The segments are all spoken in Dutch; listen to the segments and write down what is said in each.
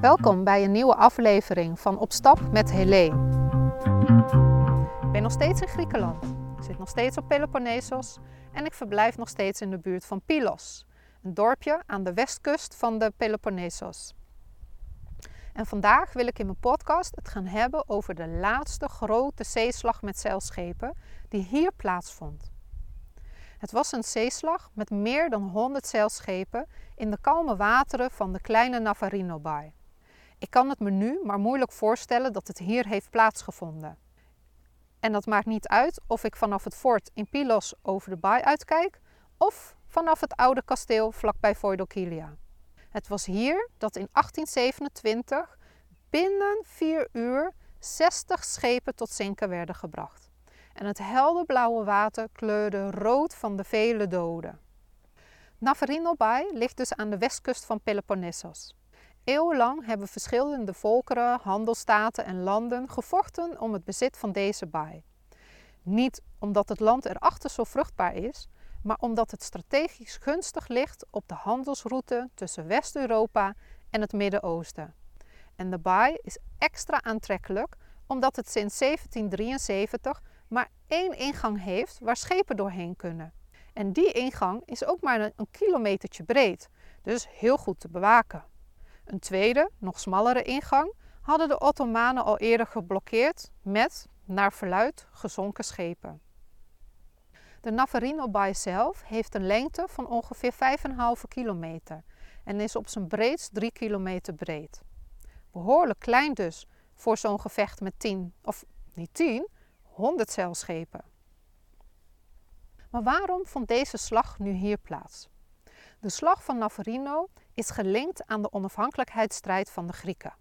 Welkom bij een nieuwe aflevering van Op Stap met Helene. Ik ben nog steeds in Griekenland. Ik zit nog steeds op Peloponnesos en ik verblijf nog steeds in de buurt van Pylos, een dorpje aan de westkust van de Peloponnesos. En vandaag wil ik in mijn podcast het gaan hebben over de laatste grote zeeslag met zeilschepen die hier plaatsvond. Het was een zeeslag met meer dan 100 zeilschepen in de kalme wateren van de kleine Navarino-baai. Ik kan het me nu maar moeilijk voorstellen dat het hier heeft plaatsgevonden. En dat maakt niet uit of ik vanaf het fort in Pylos over de baai uitkijk of vanaf het oude kasteel vlakbij Voidokilia. Het was hier dat in 1827 binnen vier uur 60 schepen tot zinken werden gebracht. En het helderblauwe water kleurde rood van de vele doden. Navarino Bay ligt dus aan de westkust van Peloponnesos. Eeuwenlang hebben verschillende volkeren, handelstaten en landen gevochten om het bezit van deze baai. Niet omdat het land erachter zo vruchtbaar is, maar omdat het strategisch gunstig ligt op de handelsroute tussen West-Europa en het Midden-Oosten. En de baai is extra aantrekkelijk omdat het sinds 1773 maar één ingang heeft waar schepen doorheen kunnen. En die ingang is ook maar een, kilometertje breed, dus heel goed te bewaken. Een tweede, nog smallere ingang hadden de Ottomanen al eerder geblokkeerd met, naar verluid, gezonken schepen. De Navarino-baai zelf heeft een lengte van ongeveer 5,5 kilometer en is op zijn breedst 3 kilometer breed. Behoorlijk klein dus voor zo'n gevecht met 10, of niet 10, 100 zeilschepen. Maar waarom vond deze slag nu hier plaats? De slag van Navarino is gelinkt aan de onafhankelijkheidsstrijd van de Grieken.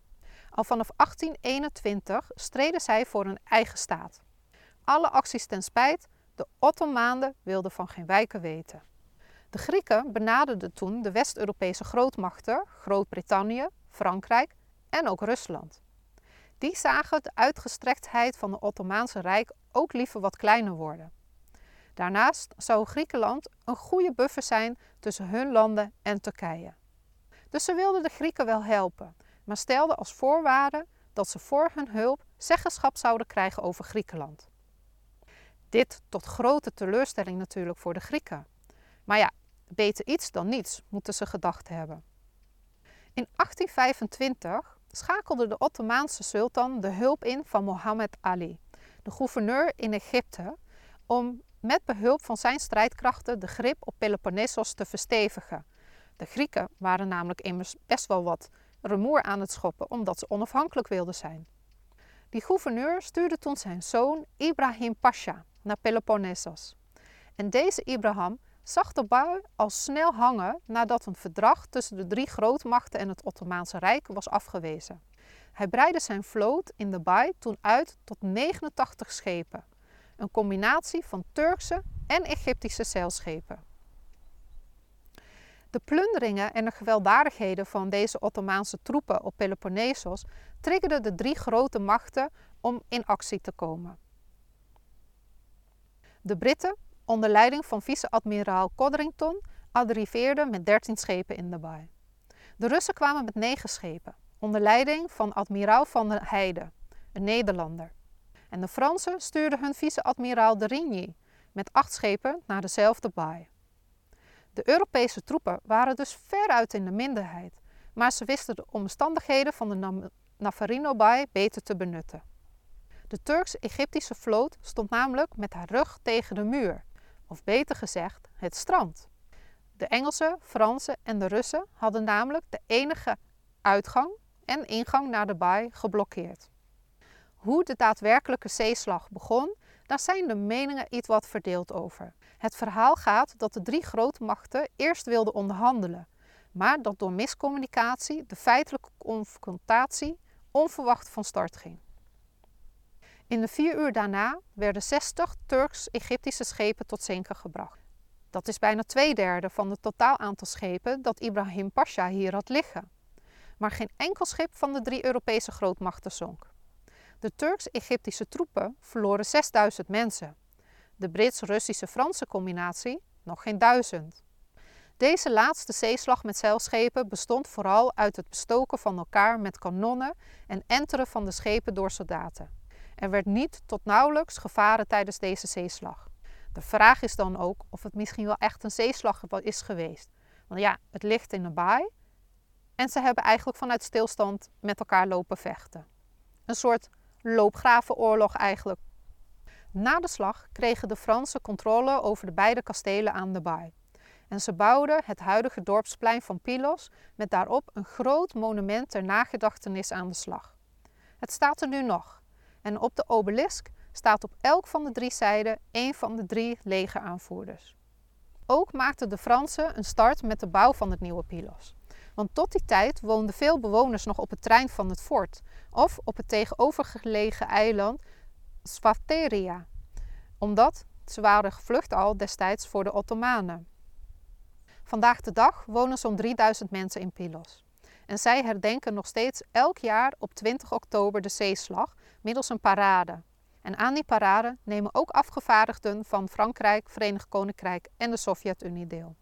Al vanaf 1821 streden zij voor een eigen staat. Alle acties ten spijt, de Ottomanen wilden van geen wijken weten. De Grieken benaderden toen de West-Europese grootmachten, Groot-Brittannië, Frankrijk en ook Rusland. Die zagen de uitgestrektheid van het Ottomaanse Rijk ook liever wat kleiner worden. Daarnaast zou Griekenland een goede buffer zijn tussen hun landen en Turkije. Dus ze wilden de Grieken wel helpen, maar stelden als voorwaarde dat ze voor hun hulp zeggenschap zouden krijgen over Griekenland. Dit tot grote teleurstelling natuurlijk voor de Grieken. Maar ja, beter iets dan niets, moeten ze gedacht hebben. In 1825 schakelde de Ottomaanse sultan de hulp in van Mohammed Ali, de gouverneur in Egypte, om met behulp van zijn strijdkrachten de grip op Peloponnesos te verstevigen. De Grieken waren namelijk immers best wel wat rumoer aan het schoppen omdat ze onafhankelijk wilden zijn. Die gouverneur stuurde toen zijn zoon Ibrahim Pasha naar Peloponnesos. En deze Ibrahim zag de bui al snel hangen nadat een verdrag tussen de drie grootmachten en het Ottomaanse Rijk was afgewezen. Hij breidde zijn vloot in de baai toen uit tot 89 schepen, een combinatie van Turkse en Egyptische zeilschepen. De plunderingen en de gewelddadigheden van deze Ottomaanse troepen op Peloponnesos triggerden de drie grote machten om in actie te komen. De Britten, onder leiding van vice-admiraal Codrington, arriveerden met 13 schepen in de baai. De Russen kwamen met 9 schepen, onder leiding van admiraal van der Heide, een Nederlander. En de Fransen stuurden hun vice-admiraal de Rigny met 8 schepen naar dezelfde baai. De Europese troepen waren dus veruit in de minderheid, maar ze wisten de omstandigheden van de Navarino-baai beter te benutten. De Turks-Egyptische vloot stond namelijk met haar rug tegen de muur, of beter gezegd, het strand. De Engelsen, Fransen en de Russen hadden namelijk de enige uitgang en ingang naar de baai geblokkeerd. Hoe de daadwerkelijke zeeslag begon, daar zijn de meningen iets wat verdeeld over. Het verhaal gaat dat de drie grootmachten eerst wilden onderhandelen, maar dat door miscommunicatie de feitelijke confrontatie onverwacht van start ging. In de vier uur daarna werden 60 Turks-Egyptische schepen tot zinken gebracht. Dat is bijna twee derde van het totaal aantal schepen dat Ibrahim Pasha hier had liggen. Maar geen enkel schip van de drie Europese grootmachten zonk. De Turks-Egyptische troepen verloren 6000 mensen. De Brits-Russische-Franse combinatie nog geen duizend. Deze laatste zeeslag met zeilschepen bestond vooral uit het bestoken van elkaar met kanonnen en enteren van de schepen door soldaten. Er werd niet tot nauwelijks gevaren tijdens deze zeeslag. De vraag is dan ook of het misschien wel echt een zeeslag is geweest. Want ja, het ligt in de baai en ze hebben eigenlijk vanuit stilstand met elkaar lopen vechten. Een soort loopgravenoorlog eigenlijk. Na de slag kregen de Fransen controle over de beide kastelen aan de baai. En ze bouwden het huidige dorpsplein van Pylos met daarop een groot monument ter nagedachtenis aan de slag. Het staat er nu nog. En op de obelisk staat op elk van de drie zijden één van de drie legeraanvoerders. Ook maakten de Fransen een start met de bouw van het nieuwe Pylos. Want tot die tijd woonden veel bewoners nog op het trein van het fort of op het tegenovergelegen eiland Svateria, omdat ze waren gevlucht al destijds voor de Ottomanen. Vandaag de dag wonen zo'n 3000 mensen in Pylos. En zij herdenken nog steeds elk jaar op 20 oktober de zeeslag middels een parade. En aan die parade nemen ook afgevaardigden van Frankrijk, Verenigd Koninkrijk en de Sovjet-Unie deel.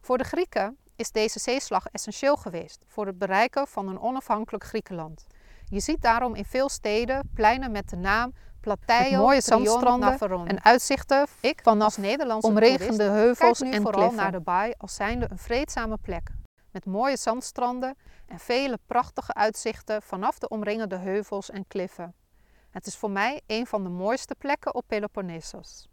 Voor de Grieken is deze zeeslag essentieel geweest voor het bereiken van een onafhankelijk Griekenland. Je ziet daarom in veel steden pleinen met de naam Plateio, mooie zandstranden en uitzichten Ik vanaf Nederlandse omregende heuvels en vooral kliffen. naar de baai als zijnde een vreedzame plek. Met mooie zandstranden en vele prachtige uitzichten vanaf de omringende heuvels en kliffen. Het is voor mij een van de mooiste plekken op Peloponnesos.